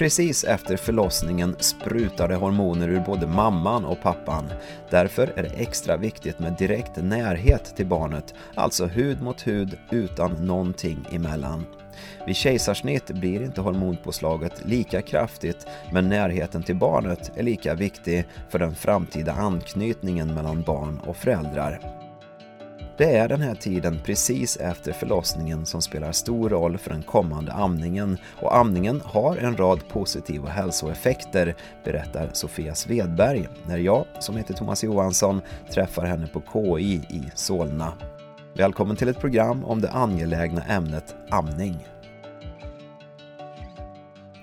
Precis efter förlossningen sprutar det hormoner ur både mamman och pappan. Därför är det extra viktigt med direkt närhet till barnet, alltså hud mot hud utan någonting emellan. Vid kejsarsnitt blir inte hormonpåslaget lika kraftigt men närheten till barnet är lika viktig för den framtida anknytningen mellan barn och föräldrar. Det är den här tiden precis efter förlossningen som spelar stor roll för den kommande amningen och amningen har en rad positiva hälsoeffekter, berättar Sofia Svedberg när jag, som heter Thomas Johansson, träffar henne på KI i Solna. Välkommen till ett program om det angelägna ämnet amning.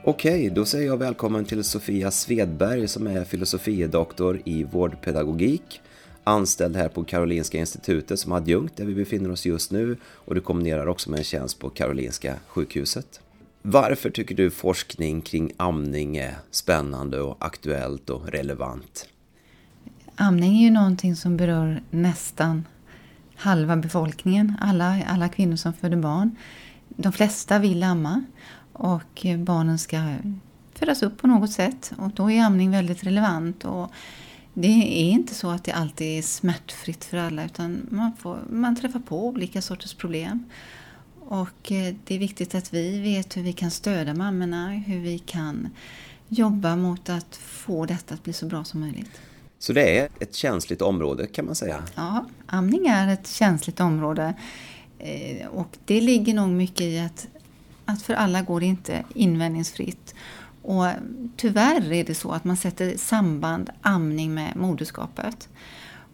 Okej, då säger jag välkommen till Sofia Svedberg som är filosofiedoktor i vårdpedagogik anställd här på Karolinska Institutet som adjunkt där vi befinner oss just nu och du kombinerar också med en tjänst på Karolinska sjukhuset. Varför tycker du forskning kring amning är spännande och aktuellt och relevant? Amning är ju någonting som berör nästan halva befolkningen, alla, alla kvinnor som föder barn. De flesta vill amma och barnen ska födas upp på något sätt och då är amning väldigt relevant. Och det är inte så att det alltid är smärtfritt för alla utan man, får, man träffar på olika sorters problem. Och eh, det är viktigt att vi vet hur vi kan stödja mammorna, hur vi kan jobba mot att få detta att bli så bra som möjligt. Så det är ett känsligt område kan man säga? Ja, amning är ett känsligt område. Eh, och det ligger nog mycket i att, att för alla går det inte invändningsfritt. Och tyvärr är det så att man sätter samband amning med moderskapet.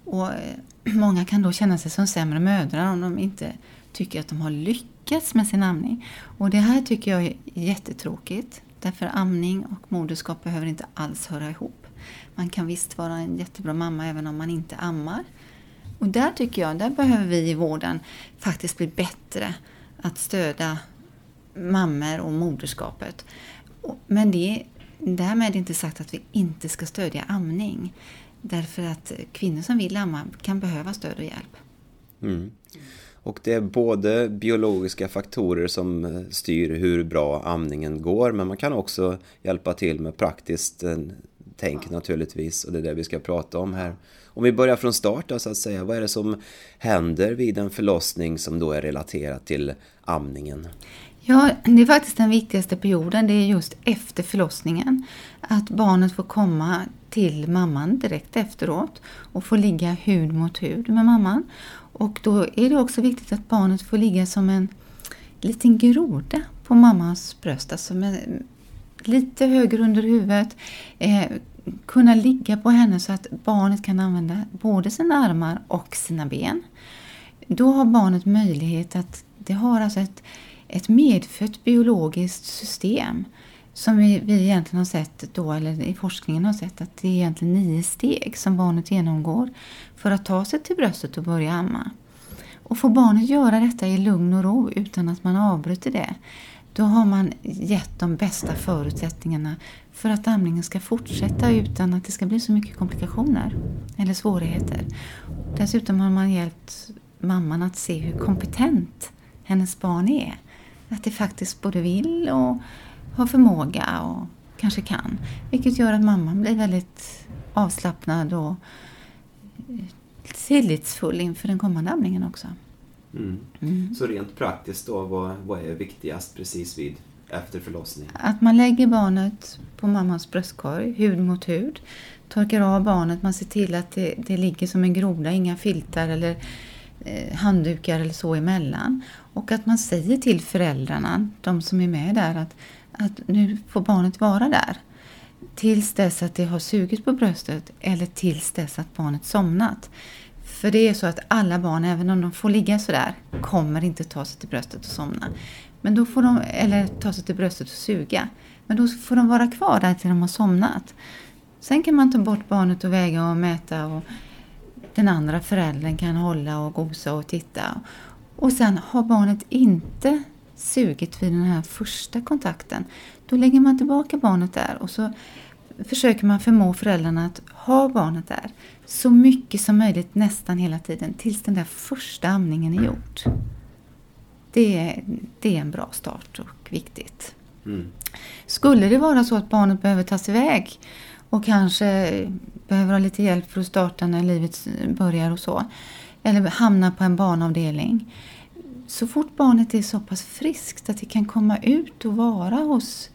Och eh, många kan då känna sig som sämre mödrar om de inte tycker att de har lyckats med sin amning. Och det här tycker jag är jättetråkigt. Därför amning och moderskap behöver inte alls höra ihop. Man kan visst vara en jättebra mamma även om man inte ammar. Och där tycker jag, där behöver vi i vården faktiskt bli bättre att stödja mammor och moderskapet. Men det därmed inte sagt att vi inte ska stödja amning. Därför att kvinnor som vill amma kan behöva stöd och hjälp. Mm. Och det är både biologiska faktorer som eh, styr hur bra amningen går men man kan också hjälpa till med praktiskt tänk tänk naturligtvis och det är det vi ska prata om här. Om vi börjar från start då, så att säga, vad är det som händer vid en förlossning som då är relaterat till amningen? Ja, det är faktiskt den viktigaste perioden. Det är just efter förlossningen. Att barnet får komma till mamman direkt efteråt och får ligga hud mot hud med mamman. Och då är det också viktigt att barnet får ligga som en liten groda på mammas bröst. Alltså med lite högre under huvudet. Eh, kunna ligga på henne så att barnet kan använda både sina armar och sina ben. Då har barnet möjlighet att, det har alltså ett ett medfött biologiskt system som vi, vi egentligen har sett då, eller i forskningen har sett att det är egentligen nio steg som barnet genomgår för att ta sig till bröstet och börja amma. Och får barnet göra detta i lugn och ro utan att man avbryter det, då har man gett de bästa förutsättningarna för att amningen ska fortsätta utan att det ska bli så mycket komplikationer eller svårigheter. Dessutom har man hjälpt mamman att se hur kompetent hennes barn är. Att det faktiskt både vill och har förmåga och kanske kan. Vilket gör att mamman blir väldigt avslappnad och eh, tillitsfull inför den kommande amningen också. Mm. Mm. Så rent praktiskt då, vad, vad är viktigast precis vid efter förlossning? Att man lägger barnet på mammans bröstkorg, hud mot hud. Torkar av barnet, man ser till att det, det ligger som en groda, inga filtar eller eh, handdukar eller så emellan. Och att man säger till föräldrarna, de som är med där, att, att nu får barnet vara där. Tills dess att det har sugit på bröstet eller tills dess att barnet somnat. För det är så att alla barn, även om de får ligga sådär, kommer inte ta sig till bröstet och somna. Men då får de, eller ta sig till bröstet och suga. Men då får de vara kvar där tills de har somnat. Sen kan man ta bort barnet och väga och mäta och den andra föräldern kan hålla och gosa och titta. Och sen har barnet inte sugit vid den här första kontakten, då lägger man tillbaka barnet där och så försöker man förmå föräldrarna att ha barnet där så mycket som möjligt nästan hela tiden tills den där första amningen är gjord. Det är, det är en bra start och viktigt. Mm. Skulle det vara så att barnet behöver tas iväg och kanske behöver ha lite hjälp för att starta när livet börjar och så, eller hamna på en barnavdelning. Så fort barnet är så pass friskt att det kan komma ut och vara hos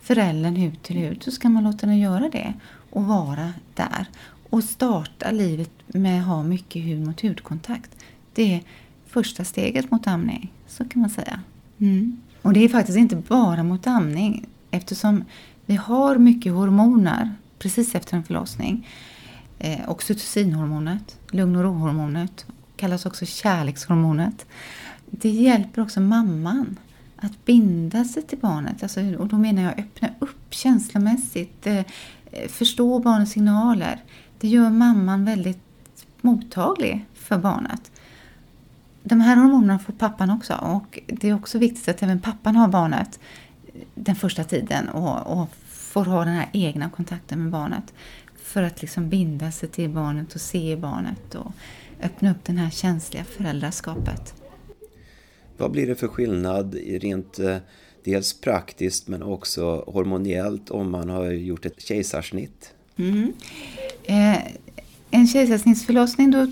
föräldern hud till hud så ska man låta den göra det och vara där och starta livet med att ha mycket hud mot hudkontakt. Det är första steget mot amning, så kan man säga. Mm. Och det är faktiskt inte bara mot amning eftersom vi har mycket hormoner precis efter en förlossning. Eh, oxytocinhormonet, lugn och rohormonet, kallas också kärlekshormonet. Det hjälper också mamman att binda sig till barnet. Alltså, och då menar jag öppna upp känslomässigt, eh, eh, förstå barnets signaler. Det gör mamman väldigt mottaglig för barnet. De här hormonerna får pappan också och det är också viktigt att även pappan har barnet den första tiden och, och får ha den här egna kontakten med barnet för att liksom binda sig till barnet och se barnet och öppna upp det här känsliga föräldraskapet. Vad blir det för skillnad rent eh, dels praktiskt men också hormoniellt om man har gjort ett kejsarsnitt? Mm. Eh, en kejsarsnittsförlossning då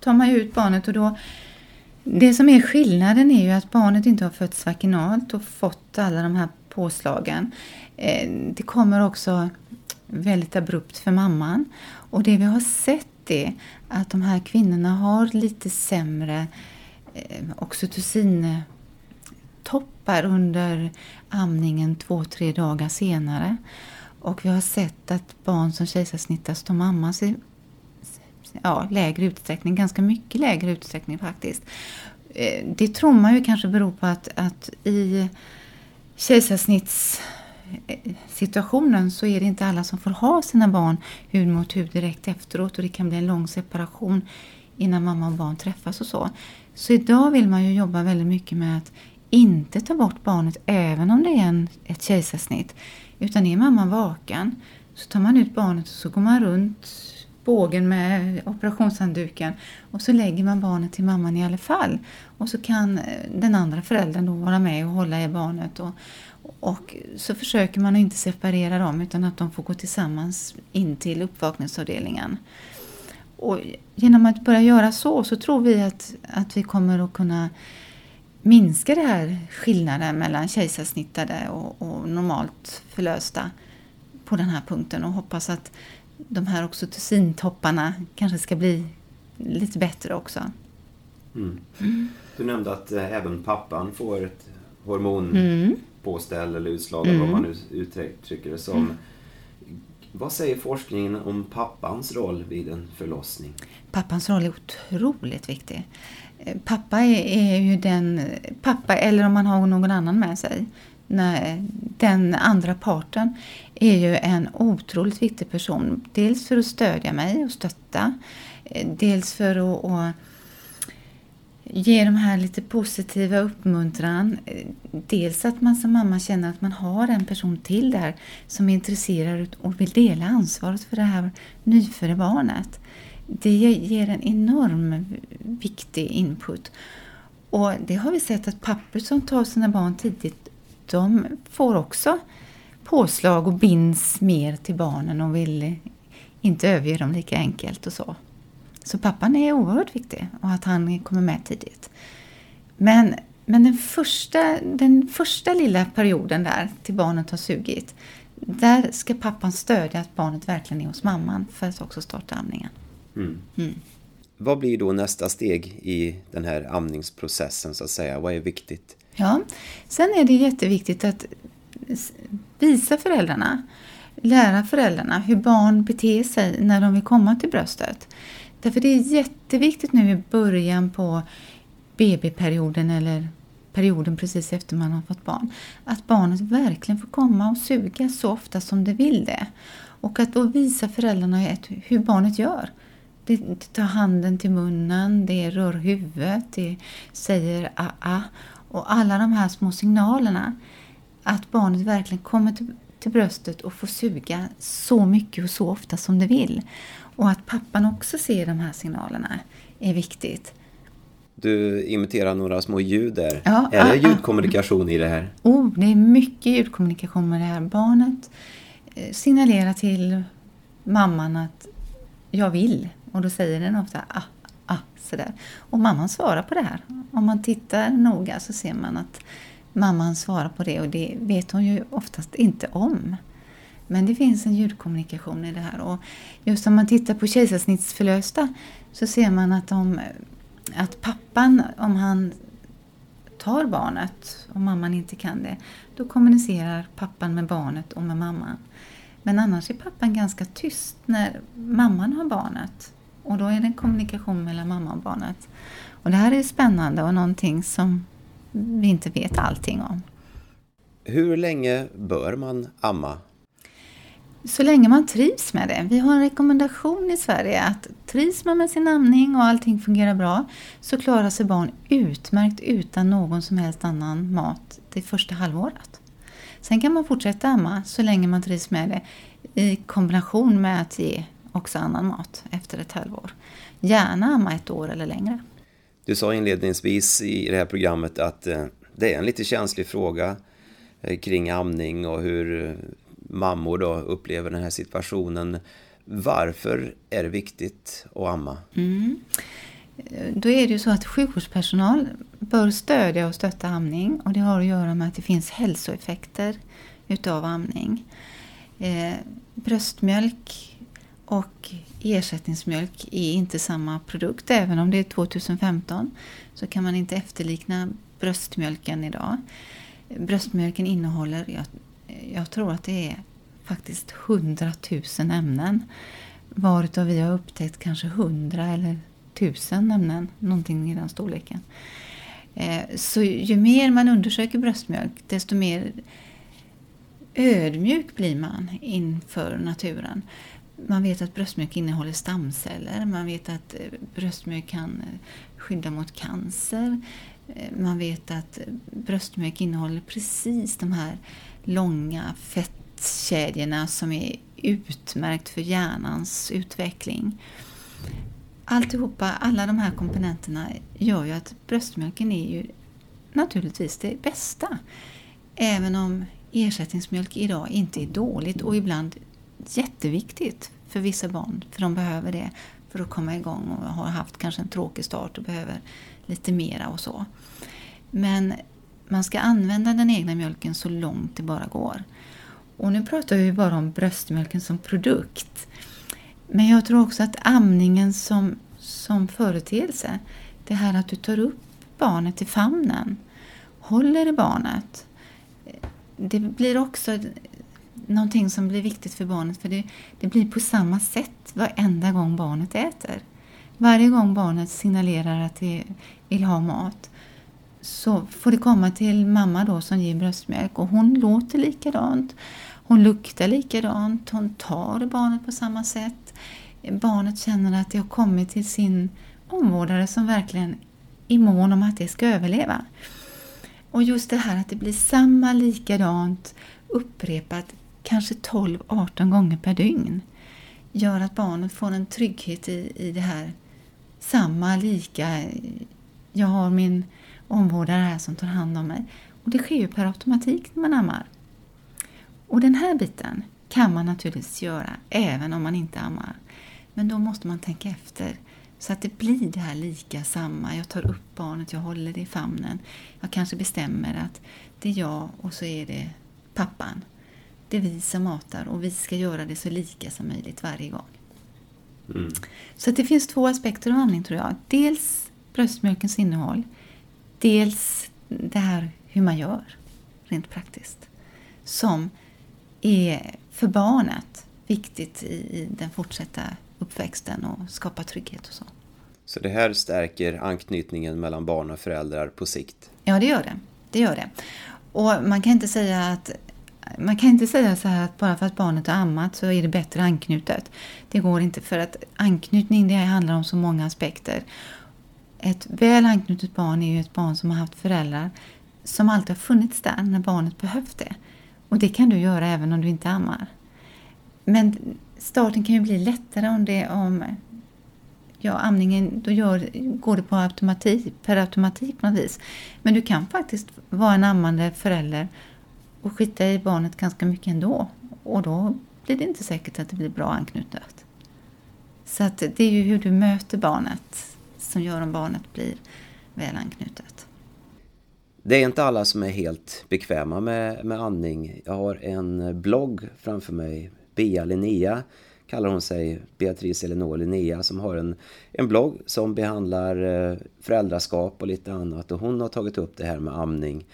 tar man ut barnet och då det som är skillnaden är ju att barnet inte har fötts vaginalt och fått alla de här påslagen. Eh, det kommer också väldigt abrupt för mamman. Och det vi har sett är att de här kvinnorna har lite sämre eh, oxytocintoppar under amningen två, tre dagar senare. Och vi har sett att barn som kejsarsnittas, de ammas i ja, lägre utsträckning, ganska mycket lägre utsträckning faktiskt. Eh, det tror man ju kanske beror på att, att i situationen så är det inte alla som får ha sina barn hud mot hud direkt efteråt och det kan bli en lång separation innan mamma och barn träffas och så. Så idag vill man ju jobba väldigt mycket med att inte ta bort barnet även om det är en, ett kejsarsnitt. Utan är mamman vaken så tar man ut barnet och så går man runt bågen med operationshandduken och så lägger man barnet till mamman i alla fall. Och så kan den andra föräldern då vara med och hålla i barnet. Och, och så försöker man att inte separera dem utan att de får gå tillsammans in till uppvakningsavdelningen. Och genom att börja göra så så tror vi att, att vi kommer att kunna minska det här skillnaden mellan kejsarsnittade och, och normalt förlösta på den här punkten och hoppas att de här oxytocintopparna kanske ska bli lite bättre också. Mm. Mm. Du nämnde att äh, även pappan får ett hormonpåställ mm. Eller utslag, mm. vad man nu uttrycker det som. Mm. Vad säger forskningen om pappans roll vid en förlossning? Pappans roll är otroligt viktig. Eh, pappa är, är ju den, pappa eller om man har någon annan med sig, Nej, den andra parten är ju en otroligt viktig person. Dels för att stödja mig och stötta. Eh, dels för att ge de här lite positiva uppmuntran. Dels att man som mamma känner att man har en person till där som är intresserad och vill dela ansvaret för det här nyfödda barnet. Det ger en enorm viktig input. Och det har vi sett att pappor som tar sina barn tidigt de får också påslag och binds mer till barnen och vill inte överge dem lika enkelt och så. Så pappan är oerhört viktig och att han kommer med tidigt. Men, men den, första, den första lilla perioden där till barnet har sugit, där ska pappan stödja att barnet verkligen är hos mamman för att också starta amningen. Mm. Mm. Vad blir då nästa steg i den här amningsprocessen så att säga? Vad är viktigt? Ja, sen är det jätteviktigt att visa föräldrarna, lära föräldrarna hur barn beter sig när de vill komma till bröstet. Därför det är jätteviktigt nu i början på BB-perioden eller perioden precis efter man har fått barn, att barnet verkligen får komma och suga så ofta som det vill det. Och att då visa föräldrarna hur barnet gör. Det tar handen till munnen, det rör huvudet, det säger a-a och alla de här små signalerna att barnet verkligen kommer till, till bröstet och får suga så mycket och så ofta som det vill. Och att pappan också ser de här signalerna är viktigt. Du imiterar några små ljud där. Ja, är det ljudkommunikation i det här? Oh, det är mycket ljudkommunikation med det här. Barnet eh, signalerar till mamman att jag vill och då säger den ofta ah, ah, sådär. Och mamman svarar på det här. Om man tittar noga så ser man att mamman svarar på det och det vet hon ju oftast inte om. Men det finns en ljudkommunikation i det här och just om man tittar på kejsarsnittsförlösta så ser man att, de, att pappan, om han tar barnet och mamman inte kan det, då kommunicerar pappan med barnet och med mamman. Men annars är pappan ganska tyst när mamman har barnet. Och då är det en kommunikation mellan mamma och barnet. Och det här är spännande och någonting som vi inte vet allting om. Hur länge bör man amma? Så länge man trivs med det. Vi har en rekommendation i Sverige att trivs man med sin amning och allting fungerar bra så klarar sig barn utmärkt utan någon som helst annan mat det första halvåret. Sen kan man fortsätta amma så länge man trivs med det i kombination med att ge också annan mat efter ett halvår. Gärna amma ett år eller längre. Du sa inledningsvis i det här programmet att eh, det är en lite känslig fråga eh, kring amning och hur eh, mammor då upplever den här situationen. Varför är det viktigt att amma? Mm. Då är det ju så att sjukvårdspersonal bör stödja och stötta amning och det har att göra med att det finns hälsoeffekter utav amning. Eh, bröstmjölk och ersättningsmjölk är inte samma produkt. Även om det är 2015 så kan man inte efterlikna bröstmjölken idag. Bröstmjölken innehåller, jag, jag tror att det är faktiskt 100 000 ämnen. Varutav vi har upptäckt kanske 100 eller 1000 ämnen, någonting i den storleken. Eh, så ju mer man undersöker bröstmjölk desto mer ödmjuk blir man inför naturen. Man vet att bröstmjölk innehåller stamceller, man vet att eh, bröstmjölk kan eh, skydda mot cancer. Eh, man vet att bröstmjölk innehåller precis de här långa fettkedjorna som är utmärkt för hjärnans utveckling. Alltihopa, alla de här komponenterna gör ju att bröstmjölken är ju naturligtvis det bästa. Även om ersättningsmjölk idag inte är dåligt och ibland jätteviktigt för vissa barn, för de behöver det för att komma igång och har haft kanske en tråkig start och behöver lite mera och så. Men man ska använda den egna mjölken så långt det bara går. Och nu pratar vi bara om bröstmjölken som produkt. Men jag tror också att amningen som, som företeelse, det här att du tar upp barnet i famnen, håller i barnet, det blir också någonting som blir viktigt för barnet för det, det blir på samma sätt varenda gång barnet äter. Varje gång barnet signalerar att det vill ha mat så får det komma till mamma då som ger bröstmjölk och hon låter likadant. Hon luktar likadant, hon tar barnet på samma sätt. Barnet känner att det har kommit till sin omvårdare som verkligen är mån om att det ska överleva. Och just det här att det blir samma likadant upprepat kanske 12-18 gånger per dygn gör att barnet får en trygghet i, i det här samma, lika. Jag har min omvårdare här som tar hand om mig. Och det sker ju per automatik när man ammar. Och den här biten kan man naturligtvis göra även om man inte ammar. Men då måste man tänka efter. Så att det blir det här lika samma. Jag tar upp barnet, jag håller det i famnen. Jag kanske bestämmer att det är jag och så är det pappan. Det är vi som matar och vi ska göra det så lika som möjligt varje gång. Mm. Så det finns två aspekter av amning tror jag. Dels bröstmjölkens innehåll. Dels det här hur man gör rent praktiskt. Som är för barnet viktigt i den fortsatta uppväxten och skapa trygghet och så. Så det här stärker anknytningen mellan barn och föräldrar på sikt? Ja, det gör det. det, gör det. Och man kan inte säga att man kan inte säga så här att bara för att barnet har ammat så är det bättre anknutet. Det går inte för att anknytning det handlar om så många aspekter. Ett väl anknutet barn är ju ett barn som har haft föräldrar som alltid har funnits där när barnet behövt det. Och det kan du göra även om du inte ammar. Men starten kan ju bli lättare om det om ja, amningen, då gör, går det på automatik, per automatik på något vis. Men du kan faktiskt vara en ammande förälder och skita i barnet ganska mycket ändå. Och då blir det inte säkert att det blir bra anknutet. Så att det är ju hur du möter barnet som gör om barnet blir väl anknutet. Det är inte alla som är helt bekväma med, med andning. Jag har en blogg framför mig, Bea Linnea kallar hon sig, Beatrice Elinor Linnea, som har en, en blogg som behandlar eh, föräldraskap och lite annat. Och hon har tagit upp det här med amning.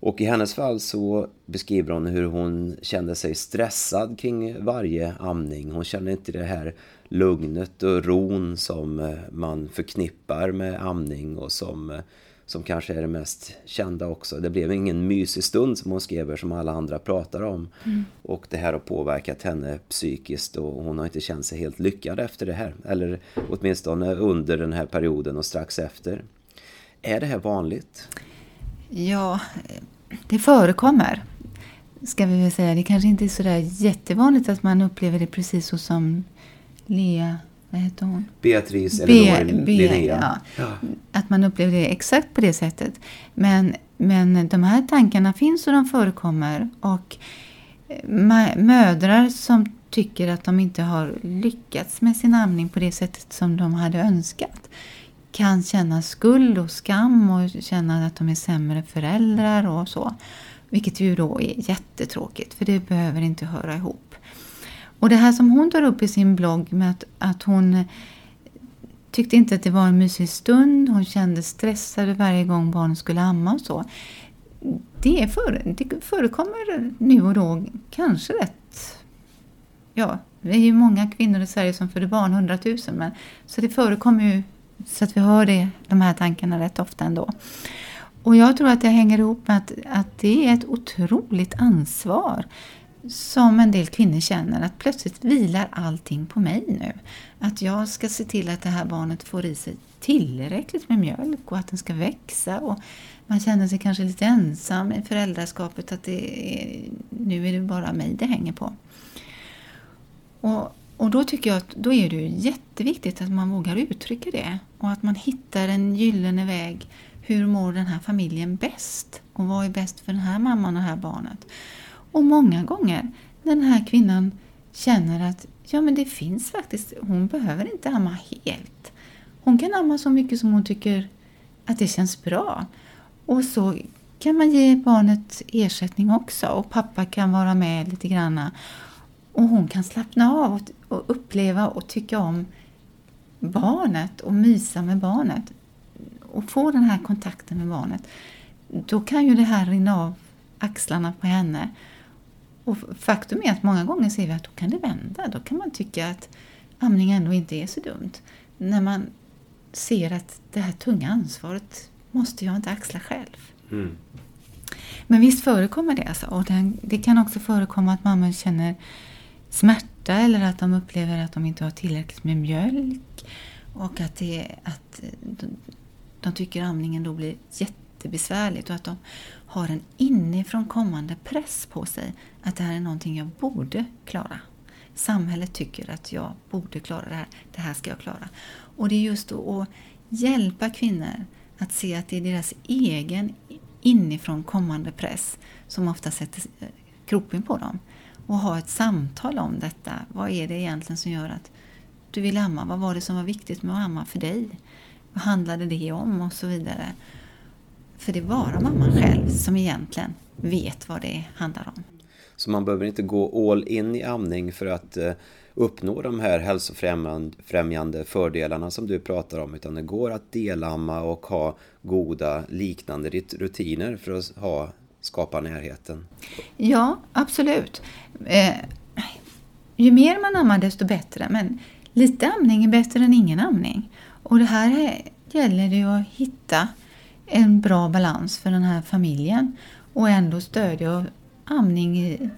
Och i hennes fall så beskriver hon hur hon kände sig stressad kring varje amning. Hon kände inte det här lugnet och ron som eh, man förknippar med amning och som, eh, som kanske är det mest kända också. Det blev ingen mysig stund som hon skrev som alla andra pratar om. Mm. Och det här har påverkat henne psykiskt och hon har inte känt sig helt lyckad efter det här. Eller åtminstone under den här perioden och strax efter. Är det här vanligt? Ja, det förekommer. Ska vi väl säga. Det kanske inte är så där jättevanligt att man upplever det precis så som Lea, vad heter hon? Beatrice eller Linnea. Ja, ja. Att man upplever det exakt på det sättet. Men, men de här tankarna finns och de förekommer. Och mödrar som tycker att de inte har lyckats med sin amning på det sättet som de hade önskat kan känna skuld och skam och känna att de är sämre föräldrar och så. Vilket ju då är jättetråkigt för det behöver inte höra ihop. Och det här som hon tar upp i sin blogg med att, att hon tyckte inte att det var en mysig stund, hon kände stressad varje gång barnen skulle amma och så. Det, är för, det förekommer nu och då kanske rätt... Ja, det är ju många kvinnor i Sverige som föder barn, hundratusen, men så det förekommer ju så att vi hör det, de här tankarna rätt ofta ändå. Och jag tror att det hänger ihop med att, att det är ett otroligt ansvar som en del kvinnor känner att plötsligt vilar allting på mig nu. Att jag ska se till att det här barnet får i sig tillräckligt med mjölk och att den ska växa. Och man känner sig kanske lite ensam i föräldraskapet att det är, nu är det bara mig det hänger på. Och och då tycker jag att då är det jätteviktigt att man vågar uttrycka det och att man hittar en gyllene väg. Hur mår den här familjen bäst? Och vad är bäst för den här mamman och det här barnet? Och många gånger när den här kvinnan känner att ja, men det finns faktiskt, hon behöver inte amma helt. Hon kan amma så mycket som hon tycker att det känns bra. Och så kan man ge barnet ersättning också och pappa kan vara med lite granna och hon kan slappna av och uppleva och tycka om barnet och mysa med barnet och få den här kontakten med barnet. Då kan ju det här rinna av axlarna på henne. Och faktum är att många gånger ser vi att då kan det vända. Då kan man tycka att amning ändå inte är så dumt. När man ser att det här tunga ansvaret måste jag inte axla själv. Mm. Men visst förekommer det alltså. Och det kan också förekomma att mammor känner smärta eller att de upplever att de inte har tillräckligt med mjölk och att, det, att eh, de, tycker amningen då blir jättebesvärligt och att de har en inifrån kommande press på sig att det här är någonting jag borde klara. Samhället tycker att jag borde klara det här, det här ska jag klara. Och det är just då att hjälpa kvinnor att se att det är deras egen inifrån kommande press som ofta sätter eh, kroppen på dem och ha ett samtal om detta. Vad är det egentligen som gör att du vill amma? Vad var det som var viktigt med att amma för dig? Vad handlade det om? Och så vidare. För det är bara mamman själv som egentligen vet vad det handlar om. Så man behöver inte gå all in i amning för att eh, uppnå de här hälsofrämjande fördelarna som du pratar om utan det går att delamma och ha goda liknande rutiner för att ha skapa närheten? Ja, absolut. Eh, ju mer man ammar desto bättre, men lite amning är bättre än ingen amning. Och det här gäller det ju att hitta en bra balans för den här familjen och ändå stödja amning i,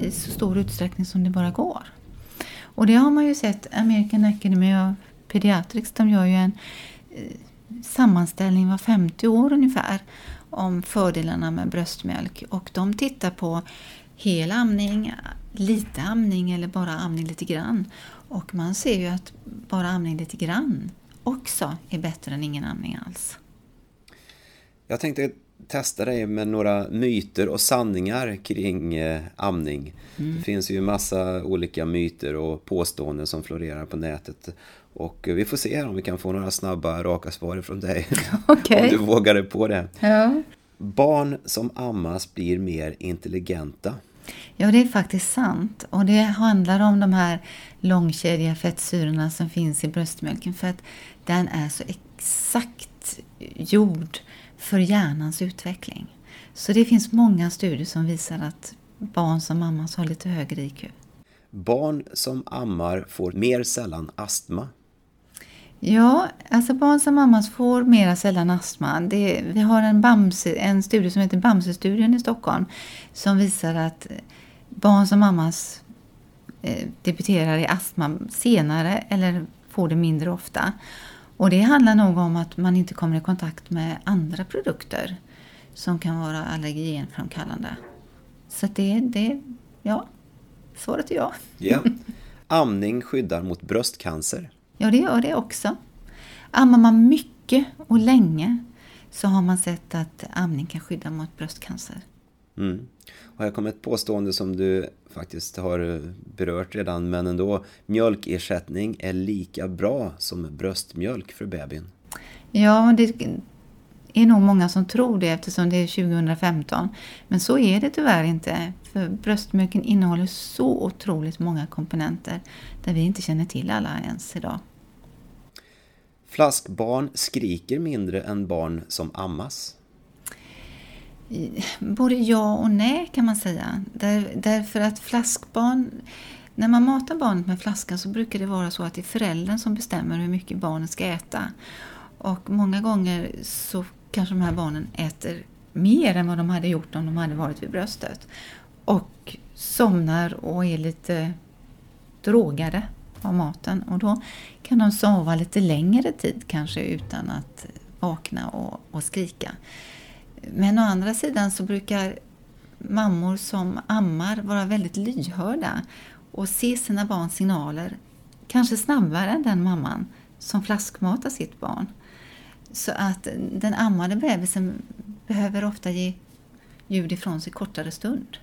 i så stor utsträckning som det bara går. Och det har man ju sett, American Academy of Pediatrics, de gör ju en eh, sammanställning var 50 år ungefär om fördelarna med bröstmjölk och de tittar på hel amning, lite amning eller bara amning lite grann. Och man ser ju att bara amning lite grann också är bättre än ingen amning alls. Jag tänkte testa dig med några myter och sanningar kring eh, amning. Mm. Det finns ju massa olika myter och påståenden som florerar på nätet. Och vi får se om vi kan få några snabba, raka svar från dig. Okay. om du vågar dig på det. Ja. Barn som ammas blir mer intelligenta. Ja, det är faktiskt sant. Och det handlar om de här långkedjiga fettsyrorna som finns i bröstmjölken. För att den är så exakt gjord för hjärnans utveckling. Så det finns många studier som visar att barn som ammas har lite högre IQ. Barn som ammar får mer sällan astma. Ja, alltså barn som mammas får mera sällan astma. Det, vi har en, Bamse, en studie som heter Bamse-studien i Stockholm som visar att barn som mammas eh, debuterar i astma senare eller får det mindre ofta. Och det handlar nog om att man inte kommer i kontakt med andra produkter som kan vara allergenframkallande. Så det, det ja, svaret är ja. ja. Amning skyddar mot bröstcancer. Ja, det gör det också. Ammar man mycket och länge så har man sett att amning kan skydda mot bröstcancer. Mm. Och här kommer ett påstående som du faktiskt har berört redan, men ändå. Mjölkersättning är lika bra som bröstmjölk för bebisen. Ja, det är nog många som tror det eftersom det är 2015. Men så är det tyvärr inte. För bröstmjölken innehåller så otroligt många komponenter där vi inte känner till alla ens idag. Flaskbarn skriker mindre än barn som ammas. Både ja och nej kan man säga. Där, därför att flaskbarn, när man matar barnet med flaskan så brukar det vara så att det är föräldern som bestämmer hur mycket barnet ska äta. Och många gånger så kanske de här barnen äter mer än vad de hade gjort om de hade varit vid bröstet. Och somnar och är lite drogade av maten. Och då kan de sova lite längre tid kanske utan att vakna och, och skrika. Men å andra sidan så brukar mammor som ammar vara väldigt lyhörda och se sina barns signaler kanske snabbare än den mamman som flaskmatar sitt barn. Så att den ammade bebisen behöver ofta ge ljud ifrån sig kortare stund.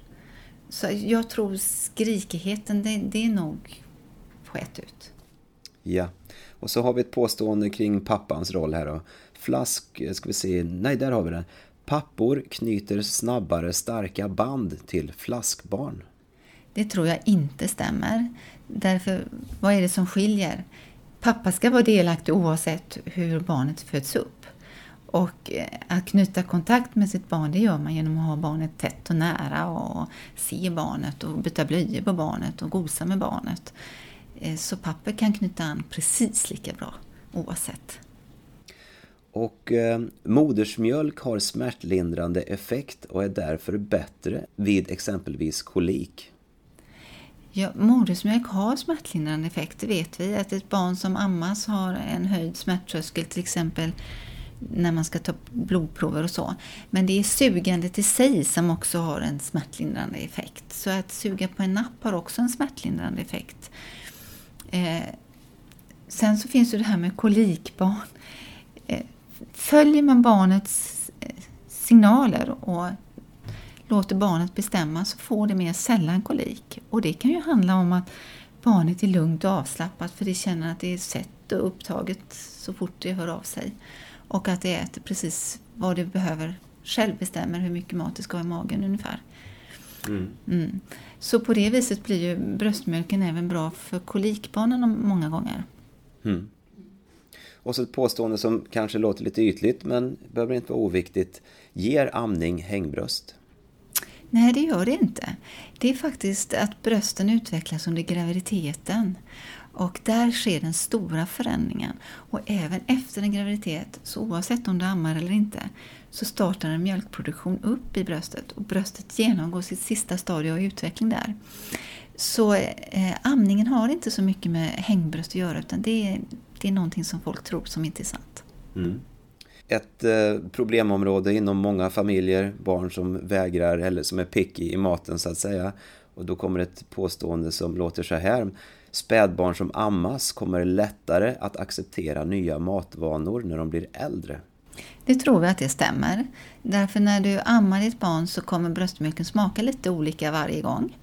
Så jag tror skrikigheten, det, det är nog på ett ut. Ja, och så har vi ett påstående kring pappans roll här då. Flask, ska vi se, nej där har vi den. Pappor knyter snabbare starka band till flaskbarn. Det tror jag inte stämmer. Därför, vad är det som skiljer? Pappa ska vara delaktig oavsett hur barnet föds upp. Och eh, att knyta kontakt med sitt barn det gör man genom att ha barnet tätt och nära och se barnet och byta blöjor på barnet och gosa med barnet. Eh, så pappa kan knyta an precis lika bra oavsett. Och eh, modersmjölk har smärtlindrande effekt och är därför bättre vid exempelvis kolik. Ja, modersmjölk har smärtlindrande effekt, det vet vi. Att ett barn som ammas har en höjd smärttröskel till exempel när man ska ta blodprover och så. Men det är sugandet i sig som också har en smärtlindrande effekt. Så att suga på en napp har också en smärtlindrande effekt. Eh, sen så finns det det här med kolikbarn. Eh, följer man barnets eh, signaler och låter barnet bestämma så får det mer sällan kolik. Och det kan ju handla om att barnet är lugnt och avslappnat för det känner att det är sett och upptaget så fort det hör av sig. Och att det äter precis vad det behöver, själv bestämmer hur mycket mat det ska ha i magen ungefär. Mm. Mm. Så på det viset blir ju bröstmjölken även bra för kolikbarnen många gånger. Mm. Och så ett påstående som kanske låter lite ytligt men behöver inte vara oviktigt. Ger amning hängbröst? Nej, det gör det inte. Det är faktiskt att brösten utvecklas under graviditeten. Och där sker den stora förändringen. Och även efter en graviditet, så oavsett om du ammar eller inte, så startar en mjölkproduktion upp i bröstet och bröstet genomgår sitt sista stadie av utveckling där. Så eh, amningen har inte så mycket med hängbröst att göra utan det är, det är någonting som folk tror som inte är sant. Mm. Ett eh, problemområde inom många familjer, barn som vägrar eller som är picky i maten så att säga. Och då kommer ett påstående som låter så här. Spädbarn som ammas kommer lättare att acceptera nya matvanor när de blir äldre. Det tror vi att det stämmer. Därför när du ammar ditt barn så kommer bröstmjölken smaka lite olika varje gång.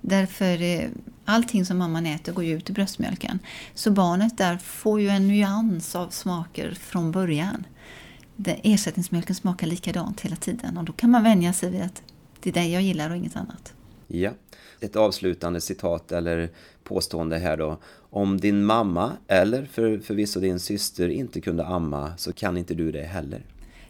Därför eh, allting som mamman äter går ju ut i bröstmjölken. Så barnet där får ju en nyans av smaker från början. Ersättningsmjölken smakar likadant hela tiden och då kan man vänja sig vid att det är det jag gillar och inget annat. Ja, ett avslutande citat eller påstående här då. Om din mamma eller för, förvisso din syster inte kunde amma så kan inte du det heller.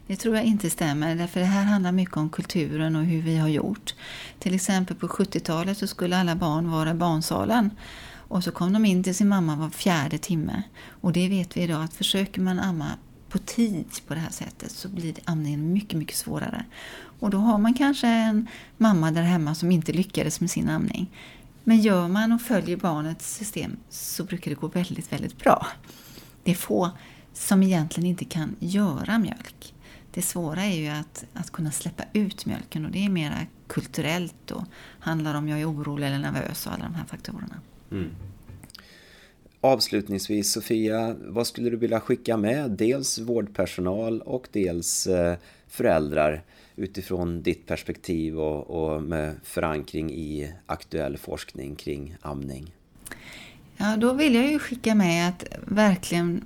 Det tror jag inte stämmer, därför det här handlar mycket om kulturen och hur vi har gjort. Till exempel på 70-talet så skulle alla barn vara i barnsalen. Och så kom de in till sin mamma var fjärde timme. Och det vet vi idag att försöker man amma på tid på det här sättet så blir amningen mycket, mycket svårare. Och då har man kanske en mamma där hemma som inte lyckades med sin amning. Men gör man och följer barnets system så brukar det gå väldigt, väldigt bra. Det är få som egentligen inte kan göra mjölk. Det svåra är ju att, att kunna släppa ut mjölken och det är mera kulturellt och handlar om jag är orolig eller nervös och alla de här faktorerna. Mm. Avslutningsvis Sofia, vad skulle du vilja skicka med dels vårdpersonal och dels eh, föräldrar utifrån ditt perspektiv och, och med förankring i aktuell forskning kring amning? Ja, då vill jag ju skicka med att verkligen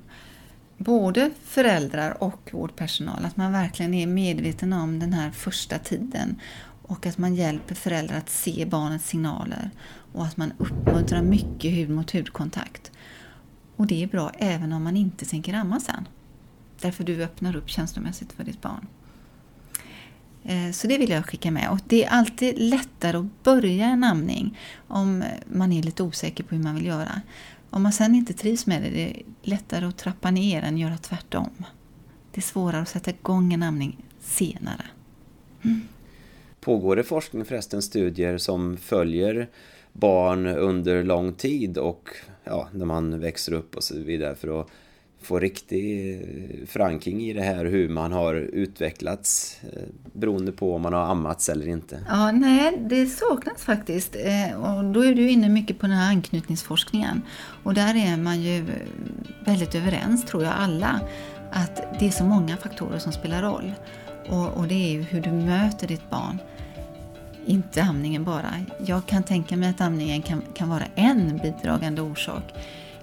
både föräldrar och vårdpersonal, att man verkligen är medveten om den här första tiden och att man hjälper föräldrar att se barnets signaler och att man uppmuntrar mycket hud mot hudkontakt. Och det är bra även om man inte tänker amma sen. Därför du öppnar upp känslomässigt för ditt barn. Eh, så det vill jag skicka med. Och det är alltid lättare att börja en amning om man är lite osäker på hur man vill göra. Om man sen inte trivs med det, det är lättare att trappa ner än göra tvärtom. Det är svårare att sätta igång en amning senare. Mm. Pågår det forskning förresten, studier som följer barn under lång tid och ja, när man växer upp och så vidare för att få riktig förankring i det här hur man har utvecklats eh, beroende på om man har ammats eller inte? Ja, nej, det saknas faktiskt. Eh, och då är du inne mycket på den här anknytningsforskningen. Och där är man ju väldigt överens, tror jag, alla, att det är så många faktorer som spelar roll. Och, och det är ju hur du möter ditt barn. Inte amningen bara. Jag kan tänka mig att amningen kan, kan vara en bidragande orsak.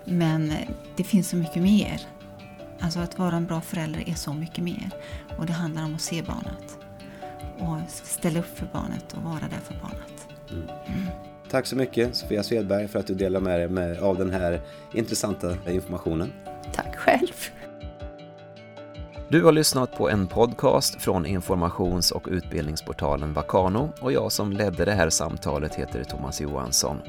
Men det finns så mycket mer. Alltså att vara en bra förälder är så mycket mer. Och det handlar om att se barnet. Och ställa upp för barnet och vara där för barnet. Mm. Mm. Tack så mycket Sofia Svedberg för att du delar med dig med, av den här intressanta informationen. Tack själv. Du har lyssnat på en podcast från informations och utbildningsportalen Vakano och jag som ledde det här samtalet heter Thomas Johansson.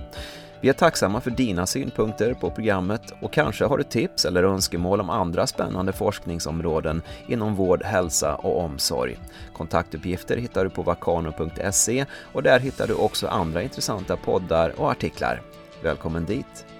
Vi är tacksamma för dina synpunkter på programmet och kanske har du tips eller önskemål om andra spännande forskningsområden inom vård, hälsa och omsorg. Kontaktuppgifter hittar du på vakano.se och där hittar du också andra intressanta poddar och artiklar. Välkommen dit!